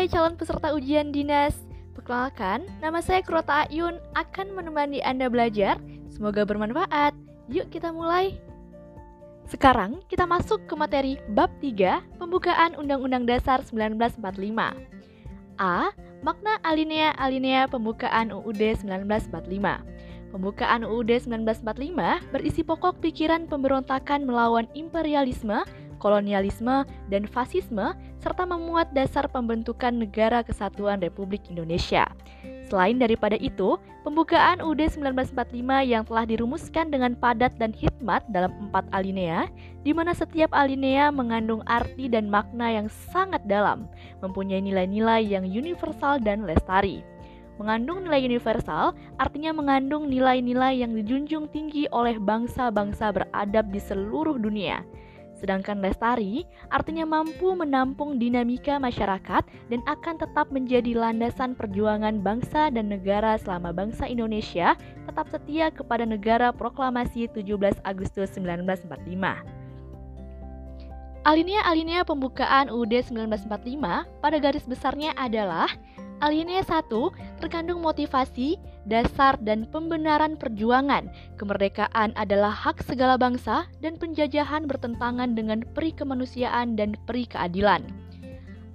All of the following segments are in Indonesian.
Hai calon peserta ujian dinas. Perkenalkan, nama saya Kurota Ayun akan menemani Anda belajar. Semoga bermanfaat. Yuk kita mulai. Sekarang kita masuk ke materi bab 3 Pembukaan Undang-Undang Dasar 1945. A. Makna alinea-alinea pembukaan UUD 1945. Pembukaan UUD 1945 berisi pokok pikiran pemberontakan melawan imperialisme, kolonialisme, dan fasisme, serta memuat dasar pembentukan Negara Kesatuan Republik Indonesia. Selain daripada itu, pembukaan UUD 1945 yang telah dirumuskan dengan padat dan hikmat dalam empat alinea, di mana setiap alinea mengandung arti dan makna yang sangat dalam, mempunyai nilai-nilai yang universal dan lestari. Mengandung nilai universal artinya mengandung nilai-nilai yang dijunjung tinggi oleh bangsa-bangsa beradab di seluruh dunia. Sedangkan lestari artinya mampu menampung dinamika masyarakat dan akan tetap menjadi landasan perjuangan bangsa dan negara selama bangsa Indonesia tetap setia kepada negara proklamasi 17 Agustus 1945. Alinea-alinea pembukaan UUD 1945 pada garis besarnya adalah Alinea 1 terkandung motivasi, dasar, dan pembenaran perjuangan. Kemerdekaan adalah hak segala bangsa dan penjajahan bertentangan dengan peri kemanusiaan dan peri keadilan.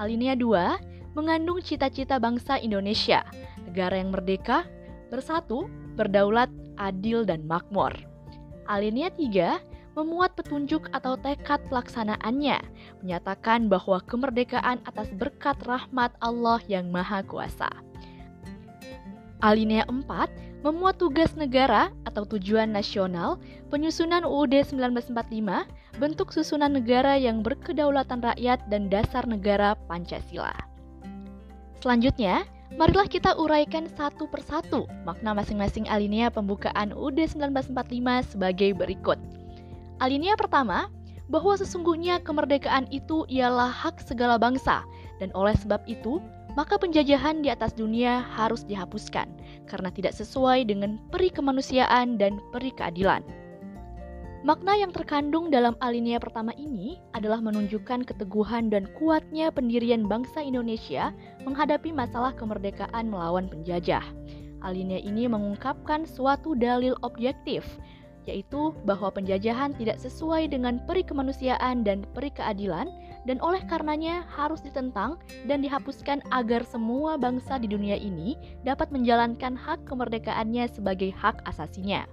Alinea 2 mengandung cita-cita bangsa Indonesia, negara yang merdeka, bersatu, berdaulat, adil, dan makmur. Alinea 3 memuat petunjuk atau tekad pelaksanaannya, menyatakan bahwa kemerdekaan atas berkat rahmat Allah yang Maha Kuasa. Alinea 4 memuat tugas negara atau tujuan nasional, penyusunan UUD 1945, bentuk susunan negara yang berkedaulatan rakyat dan dasar negara Pancasila. Selanjutnya, marilah kita uraikan satu persatu makna masing-masing alinea pembukaan UUD 1945 sebagai berikut. Alinea pertama, bahwa sesungguhnya kemerdekaan itu ialah hak segala bangsa, dan oleh sebab itu, maka penjajahan di atas dunia harus dihapuskan karena tidak sesuai dengan peri kemanusiaan dan peri keadilan. Makna yang terkandung dalam alinea pertama ini adalah menunjukkan keteguhan dan kuatnya pendirian bangsa Indonesia menghadapi masalah kemerdekaan melawan penjajah. Alinea ini mengungkapkan suatu dalil objektif yaitu bahwa penjajahan tidak sesuai dengan peri kemanusiaan dan peri keadilan dan oleh karenanya harus ditentang dan dihapuskan agar semua bangsa di dunia ini dapat menjalankan hak kemerdekaannya sebagai hak asasinya.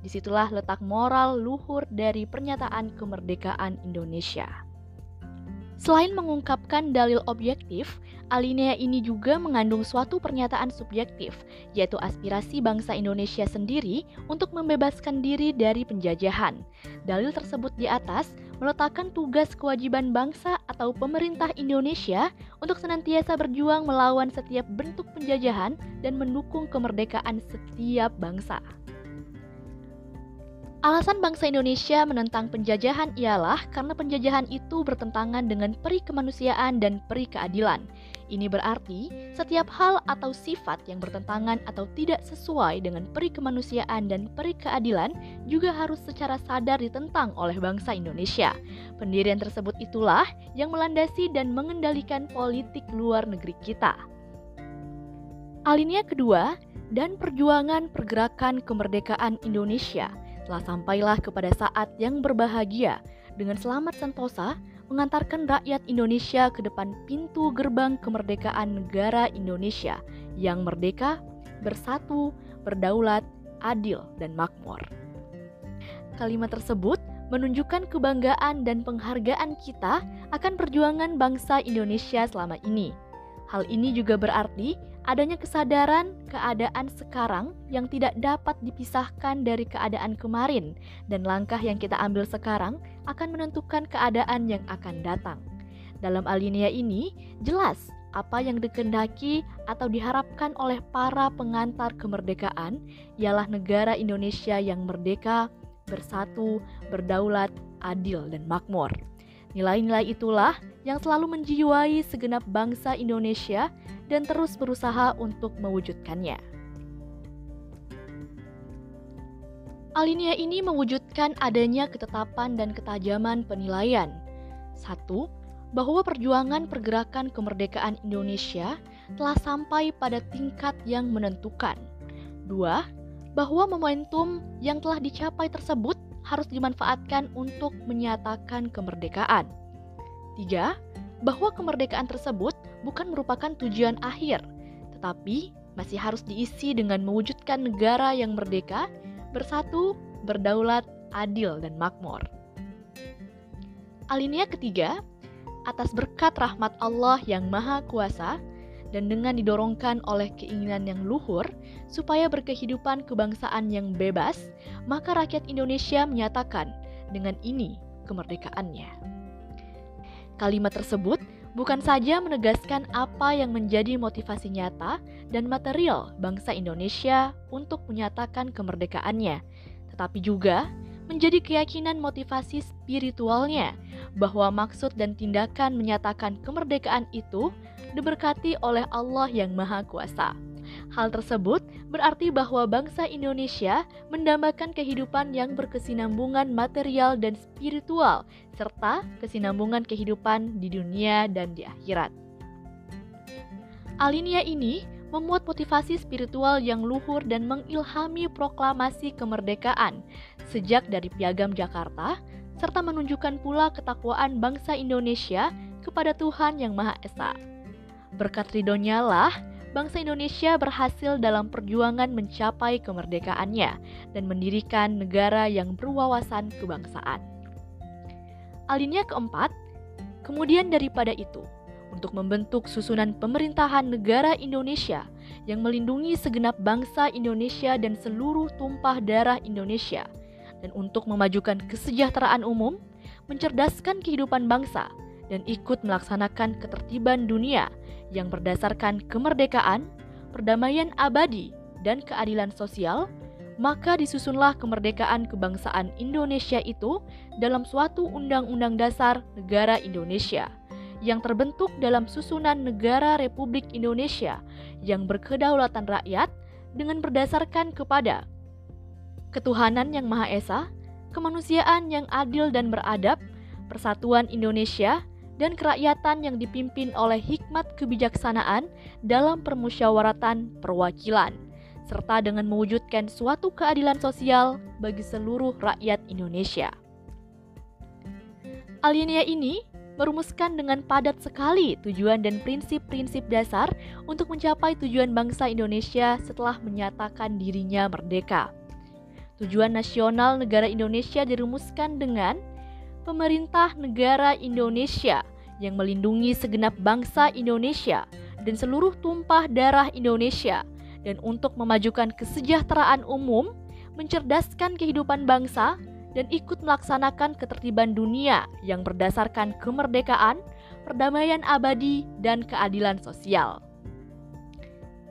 Di situlah letak moral luhur dari pernyataan kemerdekaan Indonesia. Selain mengungkapkan dalil objektif, alinea ini juga mengandung suatu pernyataan subjektif, yaitu aspirasi bangsa Indonesia sendiri untuk membebaskan diri dari penjajahan. Dalil tersebut di atas meletakkan tugas kewajiban bangsa atau pemerintah Indonesia untuk senantiasa berjuang melawan setiap bentuk penjajahan dan mendukung kemerdekaan setiap bangsa. Alasan bangsa Indonesia menentang penjajahan ialah karena penjajahan itu bertentangan dengan peri kemanusiaan dan peri keadilan. Ini berarti setiap hal atau sifat yang bertentangan atau tidak sesuai dengan peri kemanusiaan dan peri keadilan juga harus secara sadar ditentang oleh bangsa Indonesia. Pendirian tersebut itulah yang melandasi dan mengendalikan politik luar negeri kita. Alinea kedua dan perjuangan pergerakan kemerdekaan Indonesia – telah sampailah kepada saat yang berbahagia dengan selamat sentosa mengantarkan rakyat Indonesia ke depan pintu gerbang kemerdekaan negara Indonesia yang merdeka, bersatu, berdaulat, adil, dan makmur. Kalimat tersebut menunjukkan kebanggaan dan penghargaan kita akan perjuangan bangsa Indonesia selama ini. Hal ini juga berarti adanya kesadaran keadaan sekarang yang tidak dapat dipisahkan dari keadaan kemarin, dan langkah yang kita ambil sekarang akan menentukan keadaan yang akan datang. Dalam alinea ini, jelas apa yang dikendaki atau diharapkan oleh para pengantar kemerdekaan ialah negara Indonesia yang merdeka, bersatu, berdaulat, adil, dan makmur. Nilai-nilai itulah yang selalu menjiwai segenap bangsa Indonesia dan terus berusaha untuk mewujudkannya. Alinea ini mewujudkan adanya ketetapan dan ketajaman penilaian. Satu, bahwa perjuangan pergerakan kemerdekaan Indonesia telah sampai pada tingkat yang menentukan. Dua, bahwa momentum yang telah dicapai tersebut harus dimanfaatkan untuk menyatakan kemerdekaan. Tiga, bahwa kemerdekaan tersebut bukan merupakan tujuan akhir, tetapi masih harus diisi dengan mewujudkan negara yang merdeka, bersatu, berdaulat, adil, dan makmur. Alinea ketiga, atas berkat rahmat Allah yang Maha Kuasa, dan dengan didorongkan oleh keinginan yang luhur supaya berkehidupan kebangsaan yang bebas, maka rakyat Indonesia menyatakan dengan ini kemerdekaannya. Kalimat tersebut bukan saja menegaskan apa yang menjadi motivasi nyata dan material bangsa Indonesia untuk menyatakan kemerdekaannya, tetapi juga menjadi keyakinan motivasi spiritualnya bahwa maksud dan tindakan menyatakan kemerdekaan itu diberkati oleh Allah yang Maha Kuasa. Hal tersebut berarti bahwa bangsa Indonesia mendambakan kehidupan yang berkesinambungan material dan spiritual, serta kesinambungan kehidupan di dunia dan di akhirat. Alinea ini memuat motivasi spiritual yang luhur dan mengilhami proklamasi kemerdekaan sejak dari Piagam Jakarta, serta menunjukkan pula ketakwaan bangsa Indonesia kepada Tuhan Yang Maha Esa. Berkat ridhonya lah, bangsa Indonesia berhasil dalam perjuangan mencapai kemerdekaannya dan mendirikan negara yang berwawasan kebangsaan. Alinea keempat, kemudian daripada itu, untuk membentuk susunan pemerintahan negara Indonesia yang melindungi segenap bangsa Indonesia dan seluruh tumpah darah Indonesia, dan untuk memajukan kesejahteraan umum, mencerdaskan kehidupan bangsa, dan ikut melaksanakan ketertiban dunia yang berdasarkan kemerdekaan, perdamaian abadi, dan keadilan sosial, maka disusunlah kemerdekaan kebangsaan Indonesia itu dalam suatu undang-undang dasar negara Indonesia yang terbentuk dalam susunan negara Republik Indonesia yang berkedaulatan rakyat dengan berdasarkan kepada ketuhanan yang Maha Esa, kemanusiaan yang adil dan beradab, persatuan Indonesia, dan kerakyatan yang dipimpin oleh hikmat kebijaksanaan dalam permusyawaratan perwakilan, serta dengan mewujudkan suatu keadilan sosial bagi seluruh rakyat Indonesia. Alinea ini merumuskan dengan padat sekali tujuan dan prinsip-prinsip dasar untuk mencapai tujuan bangsa Indonesia setelah menyatakan dirinya merdeka. Tujuan nasional negara Indonesia dirumuskan dengan pemerintah negara Indonesia yang melindungi segenap bangsa Indonesia dan seluruh tumpah darah Indonesia dan untuk memajukan kesejahteraan umum, mencerdaskan kehidupan bangsa, dan ikut melaksanakan ketertiban dunia yang berdasarkan kemerdekaan, perdamaian abadi, dan keadilan sosial.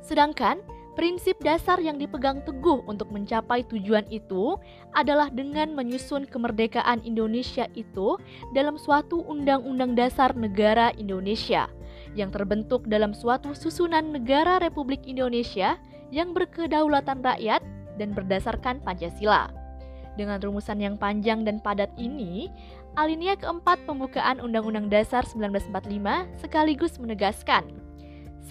Sedangkan prinsip dasar yang dipegang teguh untuk mencapai tujuan itu adalah dengan menyusun kemerdekaan Indonesia itu dalam suatu undang-undang dasar negara Indonesia yang terbentuk dalam suatu susunan negara Republik Indonesia yang berkedaulatan rakyat dan berdasarkan Pancasila. Dengan rumusan yang panjang dan padat ini, alinea keempat pembukaan Undang-Undang Dasar 1945 sekaligus menegaskan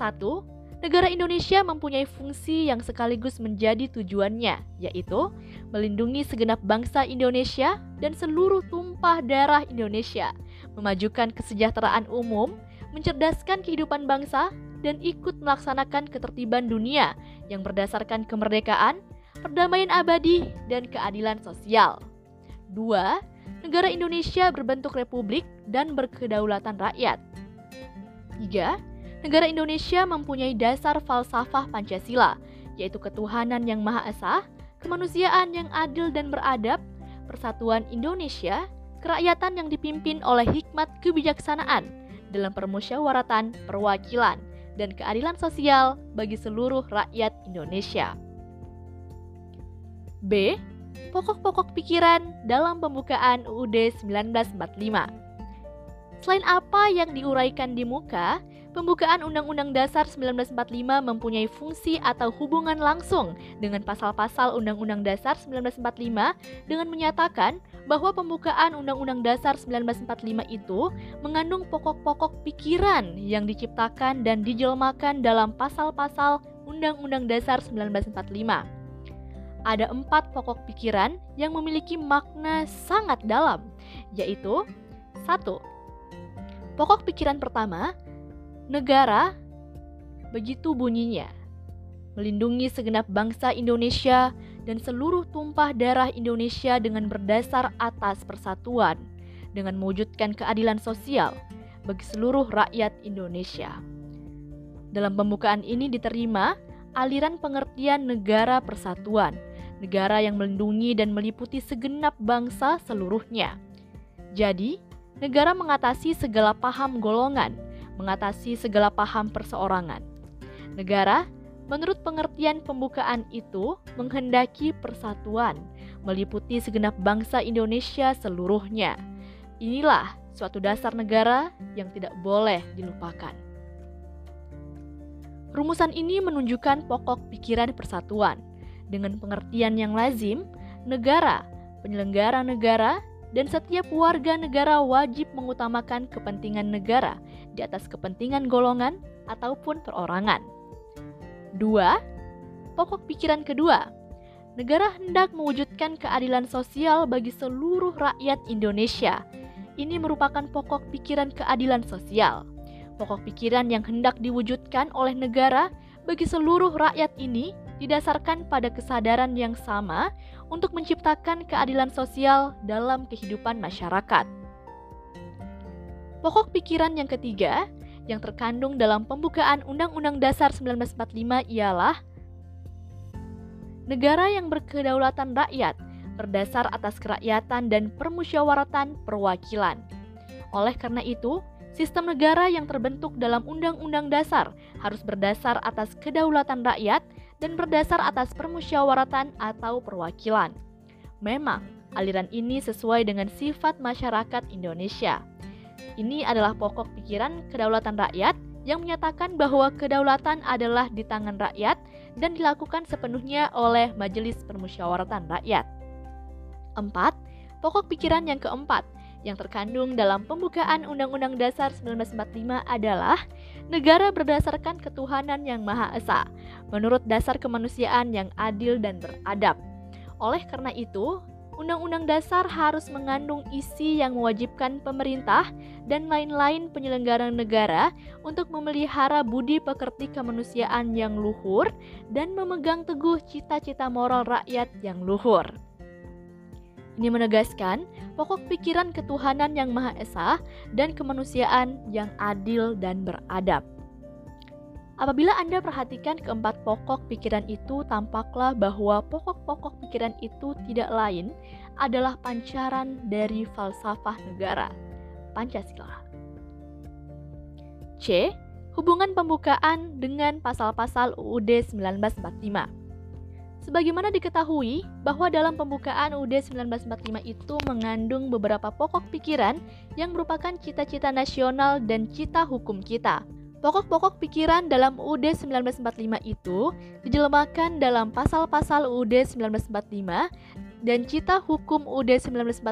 1. Negara Indonesia mempunyai fungsi yang sekaligus menjadi tujuannya, yaitu melindungi segenap bangsa Indonesia dan seluruh tumpah darah Indonesia, memajukan kesejahteraan umum, mencerdaskan kehidupan bangsa, dan ikut melaksanakan ketertiban dunia yang berdasarkan kemerdekaan, perdamaian abadi, dan keadilan sosial. Dua, negara Indonesia berbentuk republik dan berkedaulatan rakyat. Tiga, negara Indonesia mempunyai dasar falsafah Pancasila, yaitu ketuhanan yang Maha Esa, kemanusiaan yang adil dan beradab, persatuan Indonesia, kerakyatan yang dipimpin oleh hikmat kebijaksanaan dalam permusyawaratan perwakilan, dan keadilan sosial bagi seluruh rakyat Indonesia. B. Pokok-pokok pikiran dalam pembukaan UUD 1945 Selain apa yang diuraikan di muka, Pembukaan Undang-Undang Dasar 1945 mempunyai fungsi atau hubungan langsung dengan pasal-pasal Undang-Undang Dasar 1945 dengan menyatakan bahwa pembukaan Undang-Undang Dasar 1945 itu mengandung pokok-pokok pikiran yang diciptakan dan dijelmakan dalam pasal-pasal Undang-Undang Dasar 1945. Ada empat pokok pikiran yang memiliki makna sangat dalam, yaitu satu, Pokok pikiran pertama Negara, begitu bunyinya, melindungi segenap bangsa Indonesia dan seluruh tumpah darah Indonesia dengan berdasar atas persatuan, dengan mewujudkan keadilan sosial bagi seluruh rakyat Indonesia. Dalam pembukaan ini diterima aliran pengertian negara persatuan, negara yang melindungi dan meliputi segenap bangsa seluruhnya. Jadi, negara mengatasi segala paham golongan, mengatasi segala paham perseorangan. Negara, menurut pengertian pembukaan itu, menghendaki persatuan, meliputi segenap bangsa Indonesia seluruhnya. Inilah suatu dasar negara yang tidak boleh dilupakan. Rumusan ini menunjukkan pokok pikiran persatuan. Dengan pengertian yang lazim, negara, penyelenggara negara, dan setiap warga negara wajib mengutamakan kepentingan negara di atas kepentingan golongan ataupun perorangan. Dua, pokok pikiran kedua, negara hendak mewujudkan keadilan sosial bagi seluruh rakyat Indonesia. Ini merupakan pokok pikiran keadilan sosial. Pokok pikiran yang hendak diwujudkan oleh negara bagi seluruh rakyat ini didasarkan pada kesadaran yang sama untuk menciptakan keadilan sosial dalam kehidupan masyarakat. Pokok pikiran yang ketiga yang terkandung dalam pembukaan Undang-Undang Dasar 1945 ialah negara yang berkedaulatan rakyat berdasar atas kerakyatan dan permusyawaratan perwakilan. Oleh karena itu, sistem negara yang terbentuk dalam Undang-Undang Dasar harus berdasar atas kedaulatan rakyat dan berdasar atas permusyawaratan atau perwakilan. Memang, aliran ini sesuai dengan sifat masyarakat Indonesia. Ini adalah pokok pikiran kedaulatan rakyat yang menyatakan bahwa kedaulatan adalah di tangan rakyat dan dilakukan sepenuhnya oleh Majelis Permusyawaratan Rakyat. 4. Pokok pikiran yang keempat yang terkandung dalam pembukaan Undang-Undang Dasar 1945 adalah negara berdasarkan ketuhanan yang Maha Esa, menurut dasar kemanusiaan yang adil dan beradab. Oleh karena itu, Undang-Undang Dasar harus mengandung isi yang mewajibkan pemerintah dan lain-lain penyelenggara negara untuk memelihara budi pekerti kemanusiaan yang luhur dan memegang teguh cita-cita moral rakyat yang luhur. Ini menegaskan pokok pikiran ketuhanan yang Maha Esa dan kemanusiaan yang adil dan beradab. Apabila Anda perhatikan keempat pokok pikiran itu, tampaklah bahwa pokok-pokok pikiran itu tidak lain adalah pancaran dari falsafah negara, Pancasila. C. Hubungan pembukaan dengan pasal-pasal UUD 1945. Sebagaimana diketahui bahwa dalam pembukaan UUD 1945 itu mengandung beberapa pokok pikiran yang merupakan cita-cita nasional dan cita hukum kita. Pokok-pokok pikiran dalam UUD 1945 itu dijelmakan dalam pasal-pasal UUD 1945 dan cita hukum UUD 1945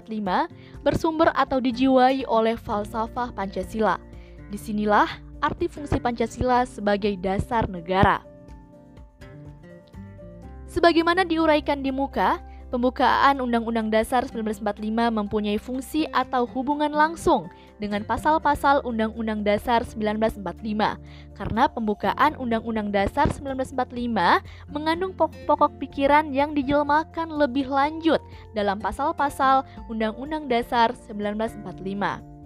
bersumber atau dijiwai oleh falsafah Pancasila. Di sinilah arti fungsi Pancasila sebagai dasar negara. Sebagaimana diuraikan di muka, pembukaan Undang-Undang Dasar 1945 mempunyai fungsi atau hubungan langsung dengan pasal-pasal Undang-Undang Dasar 1945 karena pembukaan Undang-Undang Dasar 1945 mengandung pokok-pokok pikiran yang dijelmakan lebih lanjut dalam pasal-pasal Undang-Undang Dasar 1945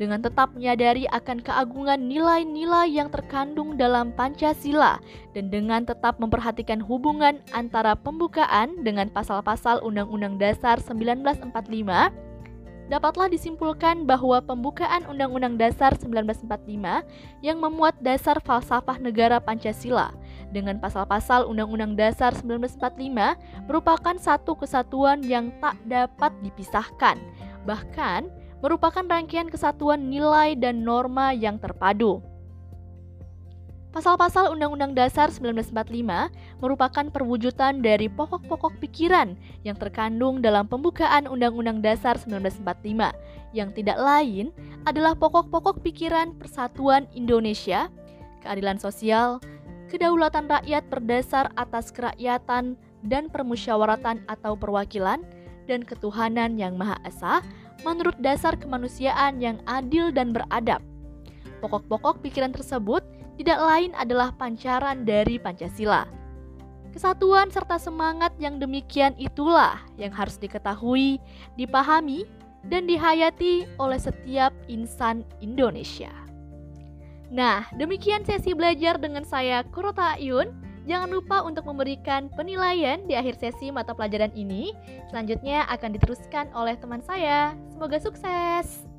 dengan tetap menyadari akan keagungan nilai-nilai yang terkandung dalam Pancasila dan dengan tetap memperhatikan hubungan antara pembukaan dengan pasal-pasal Undang-Undang Dasar 1945, dapatlah disimpulkan bahwa pembukaan Undang-Undang Dasar 1945 yang memuat dasar falsafah negara Pancasila dengan pasal-pasal Undang-Undang Dasar 1945 merupakan satu kesatuan yang tak dapat dipisahkan. Bahkan, merupakan rangkaian kesatuan nilai dan norma yang terpadu. Pasal-pasal Undang-Undang Dasar 1945 merupakan perwujudan dari pokok-pokok pikiran yang terkandung dalam pembukaan Undang-Undang Dasar 1945, yang tidak lain adalah pokok-pokok pikiran persatuan Indonesia, keadilan sosial, kedaulatan rakyat berdasar atas kerakyatan dan permusyawaratan atau perwakilan, dan ketuhanan yang Maha Esa menurut dasar kemanusiaan yang adil dan beradab. Pokok-pokok pikiran tersebut tidak lain adalah pancaran dari Pancasila. Kesatuan serta semangat yang demikian itulah yang harus diketahui, dipahami, dan dihayati oleh setiap insan Indonesia. Nah, demikian sesi belajar dengan saya Kurota Ayun. Jangan lupa untuk memberikan penilaian di akhir sesi mata pelajaran ini. Selanjutnya akan diteruskan oleh teman saya. Semoga sukses!